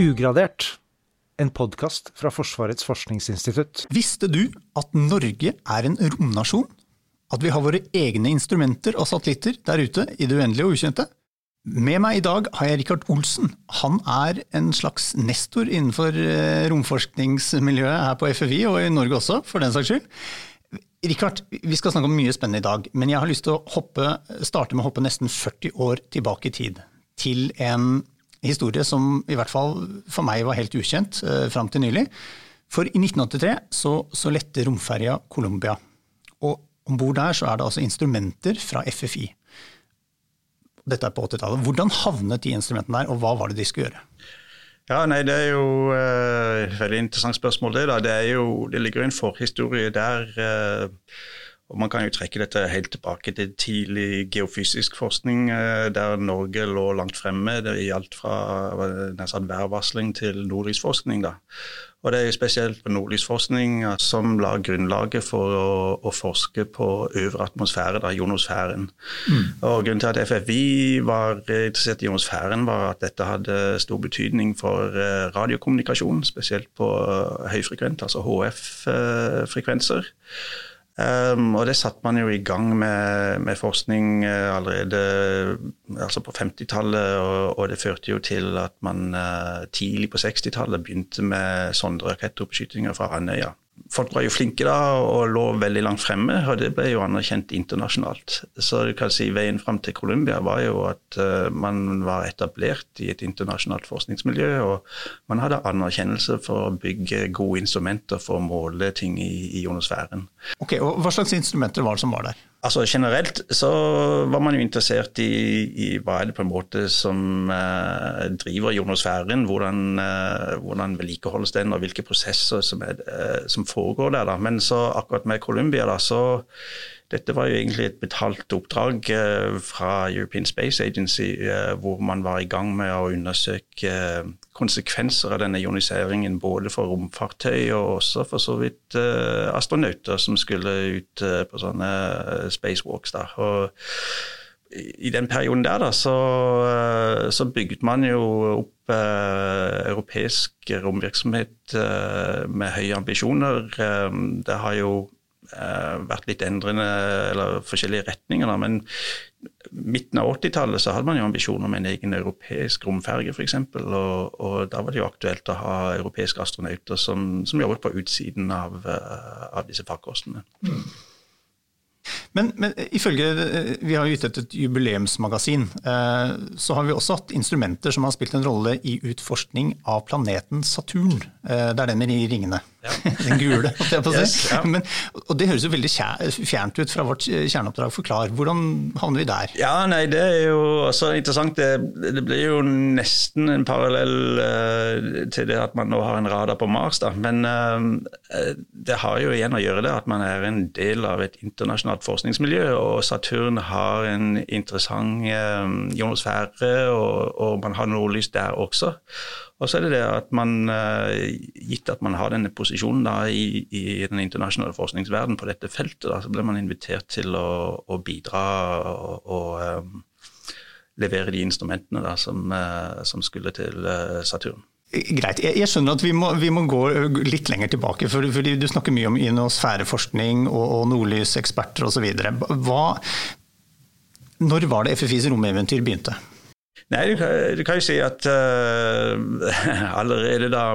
Ugradert, en podkast fra Forsvarets forskningsinstitutt. Visste du at Norge er en romnasjon? At vi har våre egne instrumenter og satellitter der ute i det uendelige og ukjente? Med meg i dag har jeg Rikard Olsen. Han er en slags nestor innenfor eh, romforskningsmiljøet her på FFI, og i Norge også, for den saks skyld. Rikard, vi skal snakke om mye spennende i dag, men jeg har lyst til å hoppe, starte med å hoppe nesten 40 år tilbake i tid. Til en historie som i hvert fall for meg var helt ukjent eh, fram til nylig. For i 1983 så, så lette romferja Colombia. Og om bord der så er det altså instrumenter fra FFI. Dette er på 80-tallet. Hvordan havnet de instrumentene der, og hva var det de skulle gjøre? Ja, nei, Det er jo eh, et veldig interessant spørsmål. Det da. Det, jo, det ligger en forhistorie der. Eh, og Man kan jo trekke dette helt tilbake til tidlig geofysisk forskning, eh, der Norge lå langt fremme i alt fra nesten værvarsling til nordlysforskning. da. Og Det er jo spesielt på nordlysforskning som la grunnlaget for å, å forske på øvre atmosfære, da, jonosfæren. Mm. Og Grunnen til at FFI var interessert i jonosfæren, var at dette hadde stor betydning for eh, radiokommunikasjon, spesielt på eh, høyfrekvent, altså HF-frekvenser. Um, og det satte man jo i gang med, med forskning uh, allerede altså på 50-tallet, og, og, det førte jo til at man uh, tidlig på 60-tallet begynte med sonderakettoppskytinger fra Andøya folk var jo flinke da og lå veldig langt fremme, og det ble jo anerkjent internasjonalt. Så du kan si veien fram til Colombia var jo at uh, man var etablert i et internasjonalt forskningsmiljø, og man hadde anerkjennelse for å bygge gode instrumenter for å måle ting i, i ionosfæren. Ok, og Hva slags instrumenter var det som var der? Altså Generelt så var man jo interessert i, i hva er det på en måte som eh, driver jonosfæren, hvordan, eh, hvordan vedlikeholdes den, og hvilke prosesser som, er, eh, som foregår der. Da. Men så akkurat med Columbia, da, så dette var jo egentlig et betalt oppdrag eh, fra European Space Agency, eh, hvor man var i gang med å undersøke eh, konsekvenser av denne ioniseringen både for romfartøy og også for så vidt astronauter som skulle ut på sånne spacewalks. Da. Og i den perioden der da, så, så bygget man jo opp eh, europeisk romvirksomhet eh, med høye ambisjoner. Det har jo vært litt endrende, eller forskjellige retninger. Da. Men midten av 80-tallet så hadde man jo ambisjoner om en egen europeisk romferge f.eks. Og, og da var det jo aktuelt å ha europeiske astronauter som, som jobbet på utsiden av, eh, av disse farkostene. Mm. Men, men, ifølge Vi har jo gitt ut et jubileumsmagasin. Eh, så har vi også hatt instrumenter som har spilt en rolle i utforskning av planeten Saturn. Det er den med de ringene. Ja. Den gule, holdt jeg på å si. Yes, ja. Men, og det høres jo veldig fjernt ut fra vårt kjerneoppdrag. Forklar, hvordan havner vi der? Ja, nei, Det er jo også interessant. Det, det blir jo nesten en parallell uh, til det at man nå har en radar på Mars. da. Men uh, det har jo igjen å gjøre det at man er en del av et internasjonalt forskningsmiljø. Og Saturn har en interessant uh, ionosfære, og, og man har nordlys der også. Og så er det det at man, eh, gitt at man har denne posisjonen da, i, i, den internasjonale forskningsverdenen på dette feltet, da, så blir man invitert til å, å bidra og, og um, levere de instrumentene da, som, uh, som, skulle til uh, Saturn. Greit. Jeg, jeg, skjønner at vi må, vi må, gå litt lenger tilbake. For, for Du snakker mye om ionosfæreforskning og, og nordlyseksperter osv. Når var det FFIs romeventyr begynte? Nei, du kan, du kan, jo si at uh, allerede da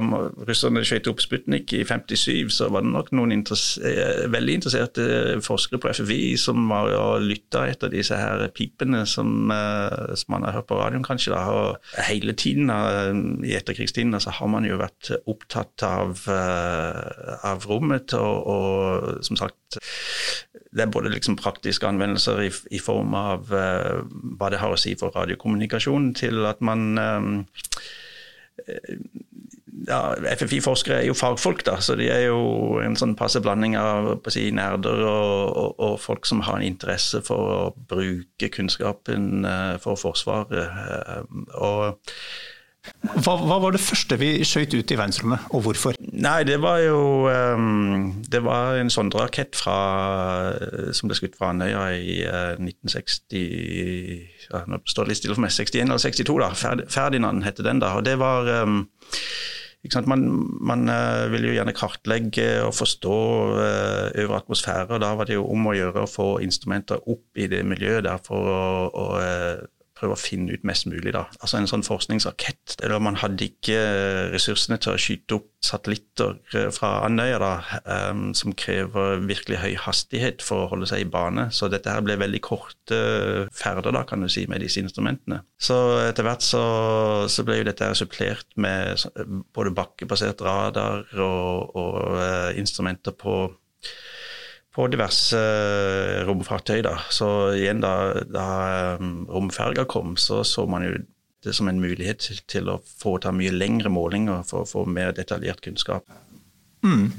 russerne skjøt opp Sputnik i 57, så var det nok noen interess eh, veldig interesserte forskere på FFI som var og lytta etter disse her pipene som, uh, som, man har hørt på radioen, kanskje. da, og Hele tiden uh, i etterkrigstiden så har man jo vært opptatt av, av rommet, og, og, som sagt det er både liksom praktiske anvendelser i, i form av hva det har å si for radiokommunikasjon, til at man um, ja, FFI-forskere er jo fagfolk, da, så de er jo en sånn passe blanding av si, nerder og, og, og, folk som har en interesse for å bruke kunnskapen uh, for Forsvaret. Uh, og Hva, hva, var det første vi skjøt ut i verdensrommet, og hvorfor? Nei, det var jo um, Det var en sonderakett som ble skutt fra Andøya i uh, 1960 ja, Nå står det litt for meg. 61 eller 62, da. Ferdinand heter den da. og det var um, man, man uh, ville jo gjerne kartlegge og forstå uh, øvre atmosfære. og Da var det jo om å gjøre å få instrumenter opp i det miljøet der for å, å prøve å finne ut mest mulig. da. Altså En sånn forskningsrakett. eller Man hadde ikke eh, ressursene til å skyte opp satellitter eh, fra Andøya da, um, som krever virkelig høy hastighet for å holde seg i bane. Så dette her ble veldig korte ferder da, kan du si, med disse instrumentene. Så etter hvert så, så ble jo dette her supplert med både bakkebasert radar og, og uh, instrumenter på på diverse eh, romfartøy. Da. Så igjen, da, da um, romferga kom, så så man jo det som en mulighet til, til å foreta mye lengre målinger for å få mer detaljert kunnskap. Mm.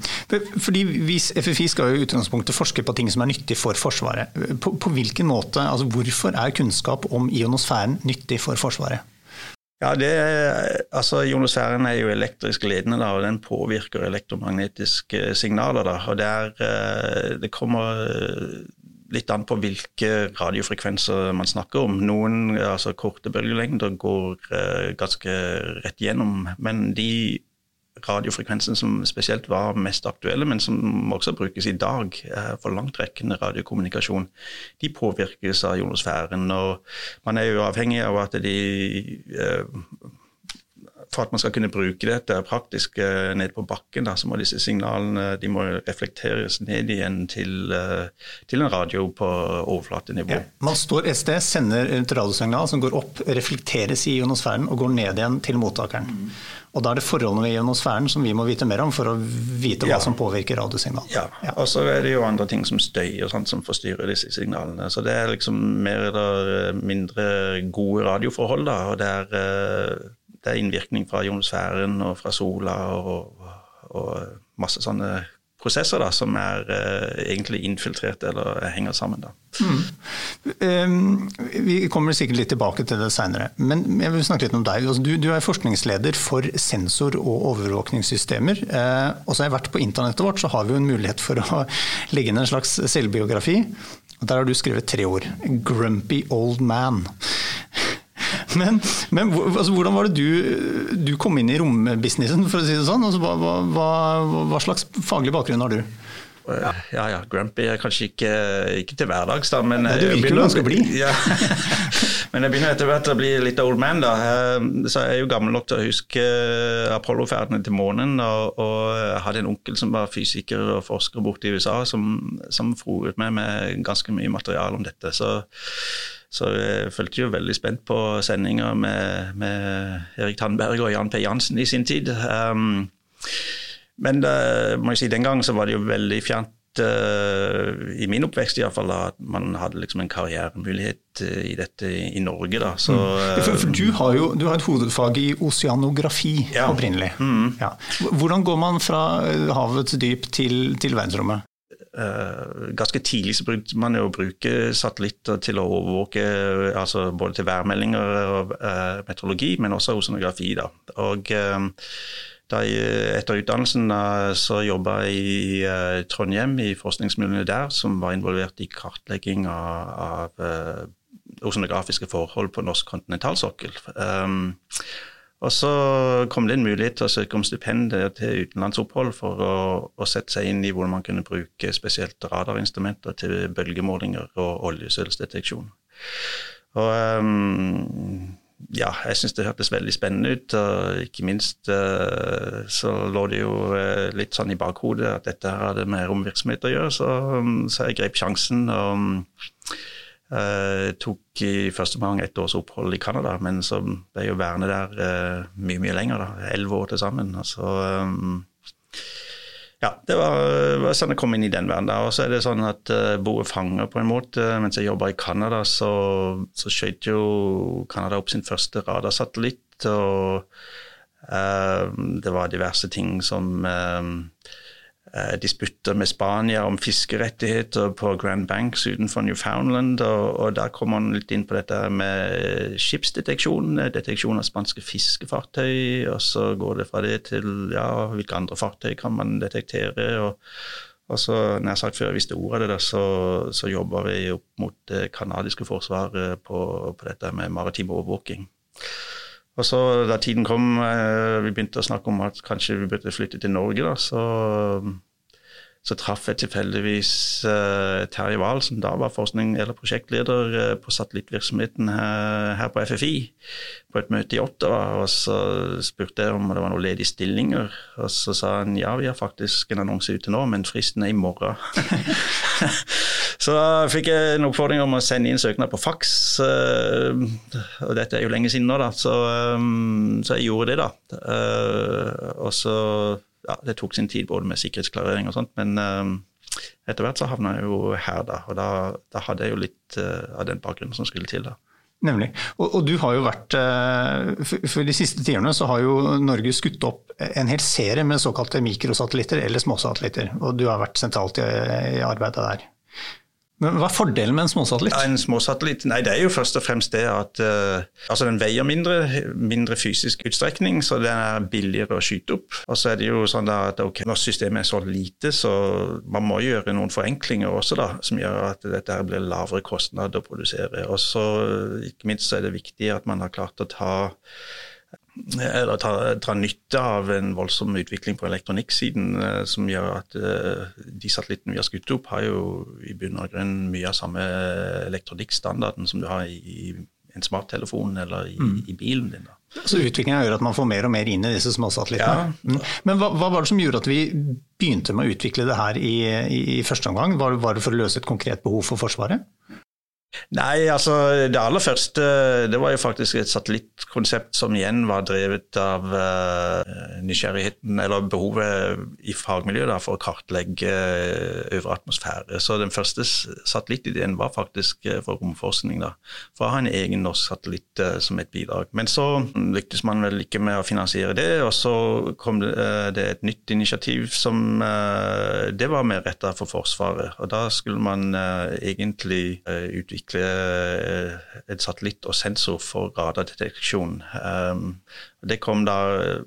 Fordi vi, FFI skal jo i utgangspunktet forske på ting som er nyttig for Forsvaret. På, på hvilken måte, altså Hvorfor er kunnskap om ionosfæren nyttig for Forsvaret? Ja, det, altså Ionosfæren er jo elektrisk ledende, da, og den påvirker elektromagnetiske signaler. Da, og det, er, eh, det kommer eh, litt an på hvilke radiofrekvenser man snakker om. Noen altså korte bølgelengder går eh, ganske rett gjennom, men de radiofrekvensen som spesielt var mest aktuelle, men som også brukes i dag eh, for langtrekkende radiokommunikasjon, de påvirkes av ionosfæren. Og man er jo avhengig av at de eh, for at man skal kunne bruke dette praktisk uh, ned på bakken, da, så må disse signalene de må reflekteres ned igjen til, til en radio på overflatenivå. Ja. Man står et sted, sender et radiosignal som går opp, reflekteres i ionosfæren og går ned igjen til mottakeren. Mm. Og Da er det forholdene i ionosfæren som vi må vite mer om for å vite hva ja. som påvirker radiosignalene. Ja. ja. og så er det jo andre ting som støy og sånt som forstyrrer disse signalene. Så det er liksom mer eller mindre gode radioforhold, da. Og det er, eh, det er innvirkning fra ionosfæren og fra sola og, og masse sånne prosesser da, som er uh, egentlig infiltrert eller henger sammen. Da. Mm. Um, vi kommer sikkert litt tilbake til det seinere, men jeg vil snakke litt om deg. Altså, du, du, er forskningsleder for sensor- og overvåkningssystemer. Uh, og så har jeg vært på internettet vårt, så har vi jo en mulighet for å legge inn en slags selvbiografi. Der har du skrevet tre ord. 'Grumpy old man'. Men, men altså, hvordan var det du, du, kom inn i rombusinessen, for å si det sånn? Altså, hva, hva, hva, slags faglig bakgrunn har du? Ja, ja, ja grumpy er kanskje ikke, ikke til hverdags, da. Men Nei, du virker jo ganske blid. Ja. men jeg begynner etter hvert å bli litt old man, da. Eh, så jeg er jo gammel nok til å huske Apollo-ferdene til månen. Og, og, jeg hadde en onkel som var fysiker og forsker borte i USA, som, som froet meg med ganske mye materiale om dette. Så så jeg følte jo veldig spent på sendinger med, med Erik Tandberg og Jan P. Jansen i sin tid. Um, men da, må jeg si, den gang så var det jo veldig fjernt i min oppvekst i hvert fall, at man hadde liksom en karrieremulighet uh, i dette i, i Norge. da. Så, mm. for, for du, har jo du har et hovedfag i oseanografi ja. opprinnelig. Mm. Ja. Hvordan går man fra havets dyp til, til verdensrommet? Uh, ganske tidlig så brukte man jo å bruke satellitter til å overvåke altså både til værmeldinger og uh, meteorologi, men også oseanografi. Da. Og uh, da jeg, etter utdannelsen så jobba jeg i Trondheim, i forskningsmiljøene der, som var involvert i kartlegging av, av oseanografiske forhold på norsk kontinentalsokkel. Um, og så kom det en mulighet til å søke om stipend til utenlandsopphold for å, å, sette seg inn i hvordan man kunne bruke spesielt radarinstrumenter til bølgemålinger og oljesølsdeteksjon. Og um, ja, jeg syns det hørtes veldig spennende ut. Og ikke minst uh, så lå det jo uh, litt sånn i bakhodet at dette her hadde med romvirksomhet å gjøre, så, um, så jeg grep sjansen. og Uh, tok i første omgang ett års opphold i Canada, men så ble jo værende der uh, mye mye lenger. da, Elleve år til sammen. og Så um, ja, det var, sånn jeg kom inn i den verden. Og så er det sånn at uh, bor fanger på en måte. Mens jeg jobba i Canada, så, så skjøt jo Canada opp sin første radarsatellitt. Og uh, det var diverse ting som uh, eh, disputter med Spania om fiskerettigheter på Grand Banks utenfor Newfoundland. Og, og der kommer man litt inn på dette med skipsdeteksjon, deteksjon av spanske fiskefartøy. Og så går det fra det til ja, hvilke andre fartøy kan man detektere. og og så, nær sagt før jeg visste ordet av det, så, så jobber vi opp mot det canadiske forsvaret på, på, dette med maritim overvåking. Og så da tiden kom, eh, vi begynte å snakke om at kanskje vi burde flytte til Norge, da, så så traff jeg tilfeldigvis uh, Terje Wahl, som da var forskning- eller prosjektleder uh, på satellittvirksomheten her, her, på FFI, på et møte i Ottawa. Og så spurte jeg om det var noen ledige stillinger, og så sa han ja, vi har faktisk en annonse ute nå, men fristen er i morgen. så fikk jeg en oppfordring om å sende inn søknad på faks, uh, og dette er jo lenge siden nå, da, så, um, så jeg gjorde det, da. og så ja, det tok sin tid både med sikkerhetsklarering og sånt, men uh, etter hvert så havna jeg jo her, da. Og da, da hadde jeg jo litt uh, av den bakgrunnen som skulle til, da. Nemlig. Og, og, du har jo vært uh, for, for de siste tiårene så har jo Norge skutt opp en hel serie med såkalte mikrosatellitter eller småsatellitter. Og du har vært sentralt i, i arbeidet der. Men Hva er fordelen med en småsatellitt? En småsatellitt, nei Det er jo først og fremst det at uh, altså den veier mindre, mindre fysisk utstrekning, så den er billigere å skyte opp. Og så er det jo sånn at ok, når systemet er så lite, så man må gjøre noen forenklinger også, da, som gjør at dette blir lavere kostnad å produsere. Og så ikke minst så er det viktig at man har klart å ta eller ta, ta, nytte av en voldsom utvikling på elektronikksiden, eh, som gjør at eh, de satellittene vi har skutt opp, har jo i bunn og grunn mye av samme elektronikkstandarden som du har i en smarttelefon eller i, mm. i bilen din. Da. Så utviklinga gjør at man får mer og mer inn i disse småsatellittene. Ja. Mm. Men hva, hva, var det som gjorde at vi begynte med å utvikle det her i, i, i første omgang? Var, var, det for å løse et konkret behov for Forsvaret? Nei, altså det aller første det var jo faktisk et satellittkonsept som igjen var drevet av uh, nysgjerrigheten eller behovet i fagmiljøet da, for å kartlegge øvre atmosfære. Så den første satellittideen var faktisk uh, for romforskning. da, For å ha en egen norsk satellitt uh, som et bidrag. Men så lyktes man vel ikke med å finansiere det, og så kom det, det et nytt initiativ som det var mer retta for Forsvaret. Og da skulle man egentlig utvikle utvikle eh, en satellitt og sensor for radardeteksjon. Um, det kom da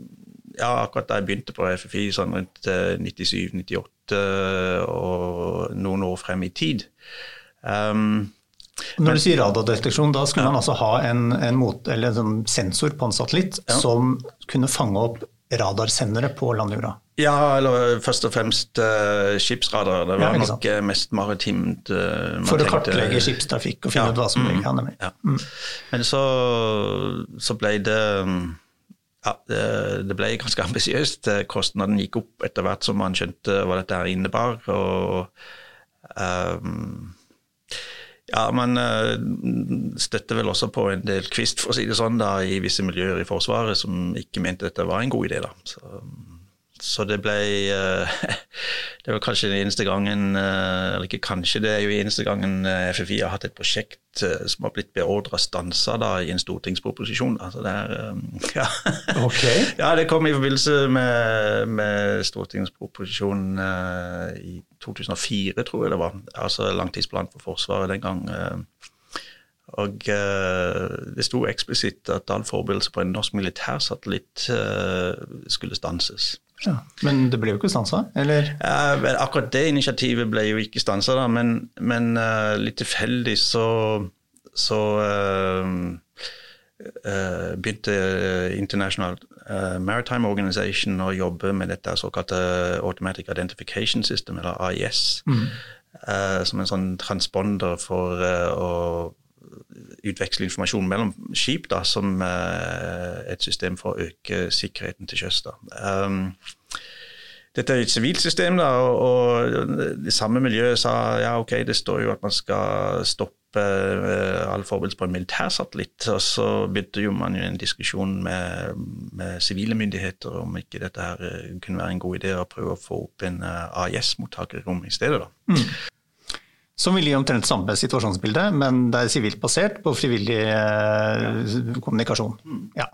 ja, akkurat da jeg begynte på FFI, sånn rundt 97-98 eh, og noen år frem i tid. Um, når du sier radardeteksjon, da skulle ja. man altså ha en, en, mot, en sånn sensor på en satellitt ja. som kunne fange opp radarsendere på landjorda? Ja, eller først og fremst uh, skipsradar. Det var ja, nok uh, mest maritimt. Uh, For å kartlegge skipstrafikk og finne ja. ut hva som ligger mm, ja. mm. Men så, så, ble det ja, det, det ble ganske ambisiøst. Kostnaden gikk opp etter hvert som man skjønte hva dette her innebar. og um, ja, Man støtter vel også på en del kvist, for å si det sånn, da, i visse miljøer i Forsvaret som ikke mente dette var en god idé. da. Så, så det ble eh, Det var kanskje den eneste gangen eh, Eller ikke kanskje, det er jo eneste gangen eh, FFI har hatt et prosjekt som har blitt beordra stansa da, i en stortingsproposisjon. Altså det, er, ja. Okay. ja, det kom i forbindelse med, med stortingsproposisjonen i 2004, tror jeg det var. Altså langtidsplanen for Forsvaret den gang. Og det sto eksplisitt at all forberedelse på en norsk militærsatellitt skulle stanses. Ja, men det ble jo ikke stansa, eller? Ja, akkurat det initiativet ble jo ikke stansa, da, men, men uh, litt tilfeldig så, så uh, uh, begynte International Maritime Organization å jobbe med dette såkalte Automatic Identification System, eller AIS, mm. som en sånn transponder for å utveksle informasjon mellom skip da, som uh, et system for å øke sikkerheten til sjøs. Um, dette er et sivilt system, da, og, og, det samme miljøet sa ja, ok, det står jo at man skal stoppe uh, all forberedelse på en militærsatellitt. Og så begynte jo man jo en diskusjon med sivile myndigheter om ikke dette her uh, kunne være en god idé å prøve å få opp en AIS-mottaker i stedet. da. Mm. Som vil gi omtrent samme situasjonsbilde, men det er sivilt basert på frivillig eh, kommunikasjon. Ja.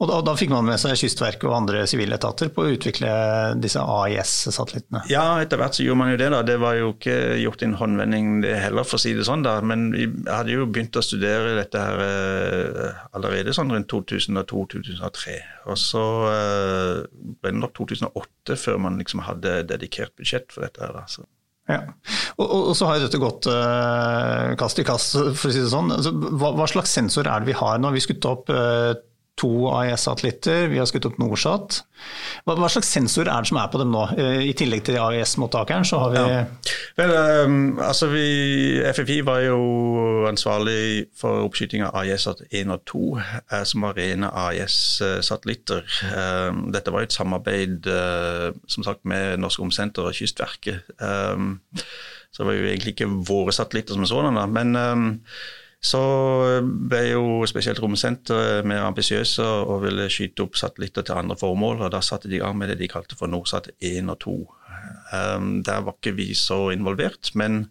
Og da, da, fikk man med seg Kystverket og andre sivile etater på å utvikle disse AIS-satellittene? Ja, etter hvert så gjorde man jo det. da. Det var jo ikke gjort i en håndvending det heller, for å si det sånn. da. Men vi hadde jo begynt å studere dette her eh, allerede sånn rundt 2002-2003. Og så eh, ble det nok 2008 før man liksom hadde dedikert budsjett for dette. her da. Så. Ja. Og, og, og, så har dette gått uh, kast i kast, for å si det sånn. Altså, hva, hva, slags sensor er det vi har nå? Vi skutta opp uh, to AIS-satellitter, vi har skutt opp Norsat. Hva, hva, slags sensor er det som er på dem nå? Uh, I tillegg til AIS-mottakeren, så har vi ja. Vel, um, altså vi, FFI var jo ansvarlig for oppskyting av AIS-1 og 2, som var rene AIS-satellitter. Um, dette var et samarbeid som sagt, med Norsk Romsenter og Kystverket. Um, så det var jo egentlig ikke våre satellitter som sådanne. Men så ble jo spesielt Romsenteret mer ambisiøse og ville skyte opp satellitter til andre formål. og Da satte de i gang med det de kalte for Norsat 1 og 2. Um, der var ikke vi så involvert. men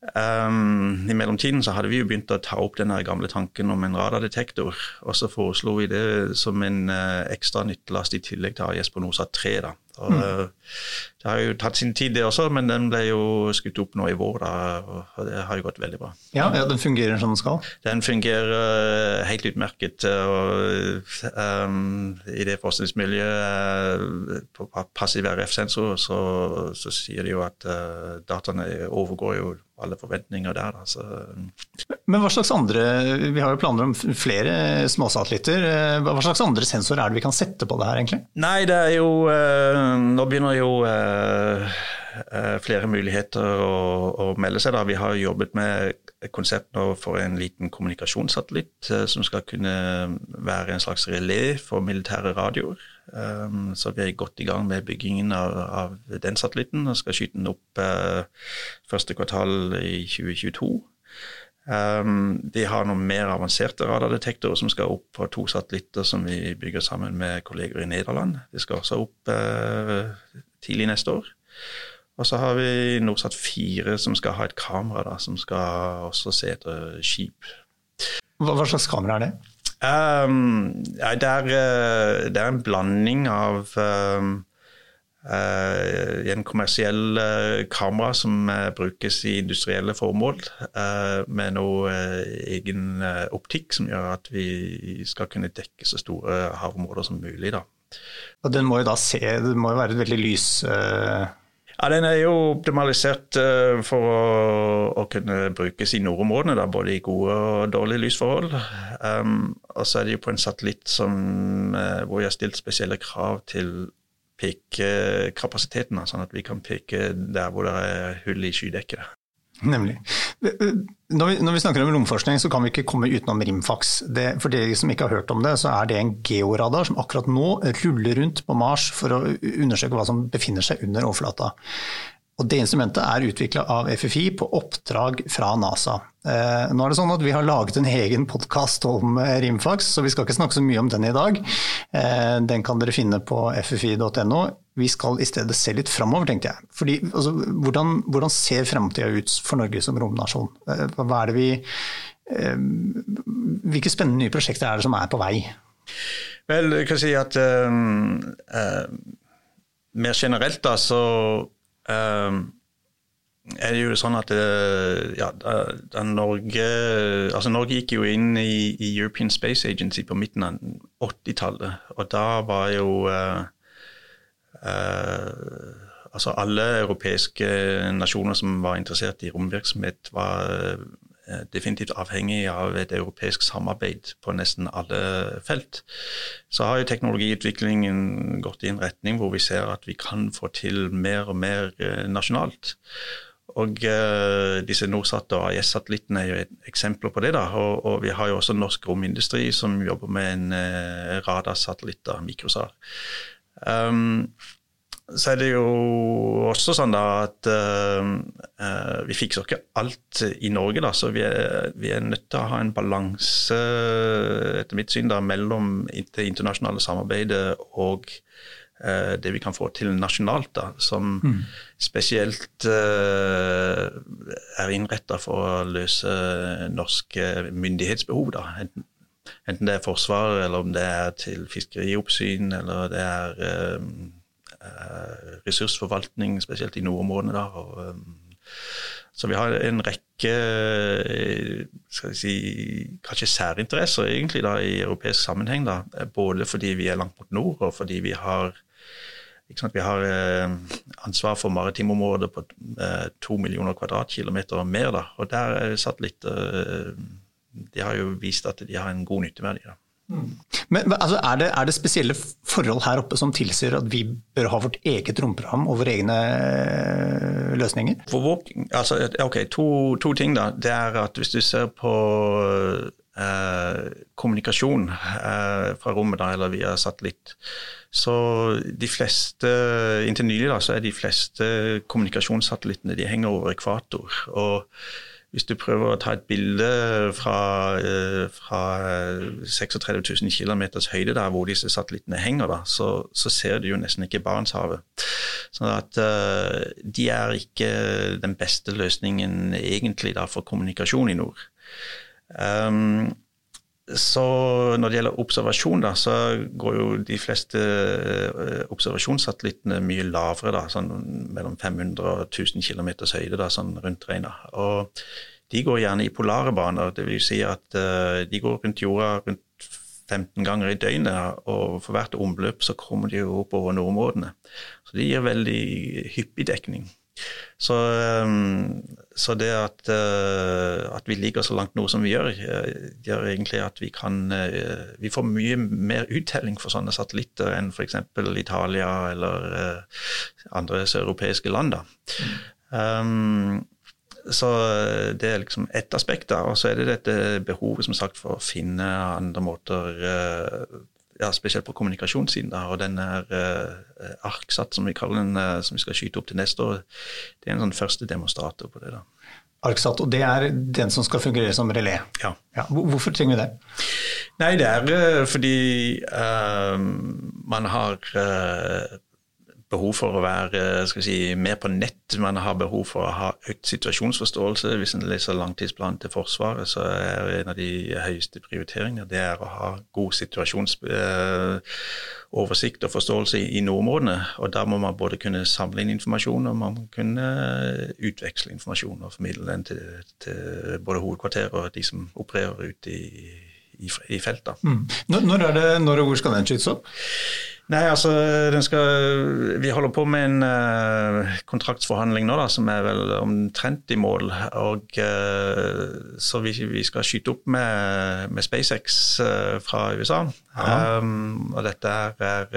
Um, I mellomtiden så hadde vi jo begynt å ta opp den gamle tanken om en radardetektor. Og så foreslo vi det som en uh, ekstra nyttelast i tillegg til AIS på NOSA 3. da. Og, mm. uh, det har jo tatt sin tid, det også, men den ble jo skutt opp nå i vår. da, Og det har jo gått veldig bra. Ja, ja Den fungerer som den skal? Den fungerer uh, helt utmerket. og um, I det forskningsmiljøet på passiv RF-sensor så, så, sier de jo at dataene overgår jo alle forventninger der. Altså. Men hva slags andre, Vi har jo planer om flere småsatellitter. Hva slags andre sensorer er det vi kan sette på det her, egentlig? Nei, det er jo eh, Nå begynner jo eh, eh, flere muligheter å, å, melde seg. da. Vi har jobbet med et konsept nå for en liten kommunikasjonssatellitt som skal kunne være en slags relé for militære radioer. Um, så vi er godt i gang med byggingen av, av den satellitten og skal skyte den opp uh, første kvartal i 2022. Um, de har noen mer avanserte radardetektorer som skal opp på to satellitter som vi bygger sammen med kolleger i Nederland. De skal også opp uh, tidlig neste år. Og så har vi Norsat 4 som skal ha et kamera da, som skal også se etter skip. Hva, hva slags kamera er det? Um, det, er, eh, det, er, en blanding av um, uh, en kommersiell uh, kamera som uh, brukes i industrielle formål, med noe egen optikk som gjør at vi skal kunne dekke så store havområder som mulig. Da. Og den må jo da se, det må jo være et veldig lys... Ja, Den er jo optimalisert uh, for å, å, kunne brukes i nordområdene, da, både i gode og dårlige lysforhold. Um, og så er det jo på en satellitt som, uh, hvor vi har stilt spesielle krav til pekekapasiteten, sånn at vi kan peke der hvor det er hull i skydekket. Nemlig. Når vi, når vi, snakker om romforskning, så kan vi ikke komme utenom Rimfax. Det, for dere som ikke har hørt om det, så er det en georadar som akkurat nå ruller rundt på Mars for å undersøke hva som befinner seg under overflata. Og Det instrumentet er utvikla av FFI på oppdrag fra NASA. Eh, nå er det sånn at Vi har laget en egen podkast om eh, Rimfax, så vi skal ikke snakke så mye om den i dag. Eh, den kan dere finne på ffi.no. Vi skal i stedet se litt framover, tenkte jeg. Fordi, altså, hvordan, hvordan, ser framtida ut for Norge som romnasjon? Eh, hva er det vi, eh, hvilke spennende nye prosjekter er det som er på vei? Vel, jeg kan si at uh, mer generelt da, så er det jo sånn at eh, ja, Norge altså Norge gikk jo inn i, i, European Space Agency på midten av 80-tallet. Og da var jo uh, uh, Altså alle europeiske nasjoner som var interessert i romvirksomhet, var definitivt avhengig av et europeisk samarbeid på nesten alle felt. Så har jo teknologiutviklingen gått i en retning hvor vi ser at vi kan få til mer og mer nasjonalt. Og uh, disse Norsat og AIS-satellittene er jo et eksempler på det. da, og, og, vi har jo også norsk romindustri som jobber med en uh, radarsatellitt, da, Mikrosar. Um, så er det jo også sånn da at uh, vi fikser ikke alt i Norge, da, så vi er, vi er, nødt til å ha en balanse, etter mitt syn, da, mellom det internasjonale samarbeidet og Eh, det vi kan få til nasjonalt, da, som mm. spesielt uh, er innretta for å løse norske myndighetsbehov. Da. enten det er Forsvaret, eller om det er til fiskerioppsyn, eller det er eh, ressursforvaltning, spesielt i nordområdene. da, og eh, så vi har en rekke skal vi si, kanskje særinteresser egentlig da, i europeisk sammenheng. Da. Både fordi vi er langt mot nord, og fordi vi har, vi har eh, ansvar for maritimområder på eh, to millioner kvadratkilometer og mer. Da. Og der er satt litt De har jo vist at de har en god nytteverdi. Da. Men altså, er, det, er, det, spesielle forhold her oppe som tilsier at vi bør ha vårt eget romprogram og våre egne eh, løsninger? Vår, altså, ok, to, to, ting. da. Det er at Hvis du ser på eh, kommunikasjon eh, fra rommet da, eller via satellitt, så de fleste, inntil nylig da, så er de fleste kommunikasjonssatellittene de henger over ekvator. og hvis du prøver å ta et bilde fra, eh, fra 36 000 km høyde der hvor disse satellittene henger, da, så, så, ser du jo nesten ikke Barentshavet. Sånn at uh, de er ikke den beste løsningen egentlig da, for kommunikasjon i nord. Um, så når det gjelder observasjon, da, så går jo de fleste eh, observasjonssatellittene mye lavere, da, sånn mellom 500 og 1000 km høyde, da, sånn rundt regna. Og de går gjerne i polare baner, dvs. Si at uh, de går rundt jorda rundt 15 ganger i døgnet, og for hvert omløp så kommer de jo opp over nordområdene. Så de gir veldig hyppig dekning. Så, ehm, så det at, eh, at, vi ligger så langt nord som vi gjør, eh, gjør egentlig at vi kan eh, Vi får mye mer uttelling for sånne satellitter enn f.eks. Italia eller andre søreuropeiske land. Da. Um, så det er liksom ett aspekt. da, Og så er det dette behovet som sagt for å finne andre måter ja, spesielt på kommunikasjonssiden. Da, og den er uh, ARKSAT, som vi kaller den, uh, som vi skal skyte opp til neste år, det er en sånn første demonstrator på det. da. ARKSAT, og det er den som skal fungere som relé? Ja. ja. Hvorfor trenger vi det? Nei, det er uh, fordi man har behov for å være si, mer på nett. Man har behov for å ha økt situasjonsforståelse. Hvis en leser langtidsplanen til Forsvaret, så er en av de høyeste prioriteringene det er å ha god situasjonsoversikt og forståelse i nordområdene. Og da må man både kunne samle inn informasjon, og man må kunne utveksle informasjon og formidle den til, til både hovedkvarteret og de som opererer ute i, i, i feltet. Mm. Når, er det, når og hvor skal den skytes opp? Nei, altså skal, Vi holder på med en uh, kontraktsforhandling nå da, som er vel omtrent i mål. og uh, Så vi, vi, skal skyte opp med, med SpaceX uh, fra USA. Um, og dette er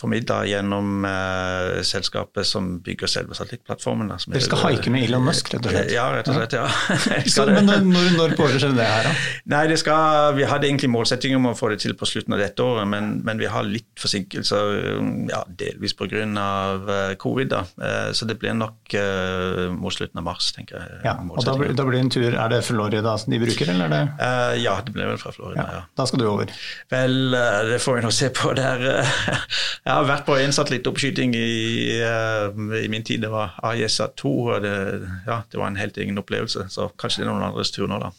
formidla gjennom eh, selskapet som bygger selve satellittplattformen. Dere skal haike med Elon Musk, rett og slett? Ja, rett og slett. ja. Så, men når, når pågår det her, da? Nei, det skal, Vi hadde egentlig målsetting om å få det til på slutten av dette året, men, men vi har litt forsinkelser, ja, delvis pga. Uh, covid. da. Uh, så det blir nok uh, mot slutten av mars, tenker jeg. Ja, og da, da, blir det en tur, Er det Florida som de bruker, eller er det? ja, det blir vel fra Florida. ja. Da skal du over? Vel, det får vi nå se på. der. Jeg har vært på en satellittoppskyting i, uh, i, min tid. Det var AISA2. og det, ja, det, var en helt egen opplevelse. Så kanskje det er noen andres tur nå, da.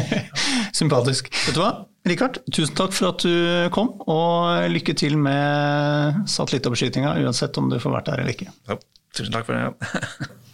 Sympatisk. Vet du hva, Richard? tusen takk for at du kom, og lykke til med satellittoppskytinga, uansett om du får vært der eller ikke. Ja, tusen takk for det. Ja.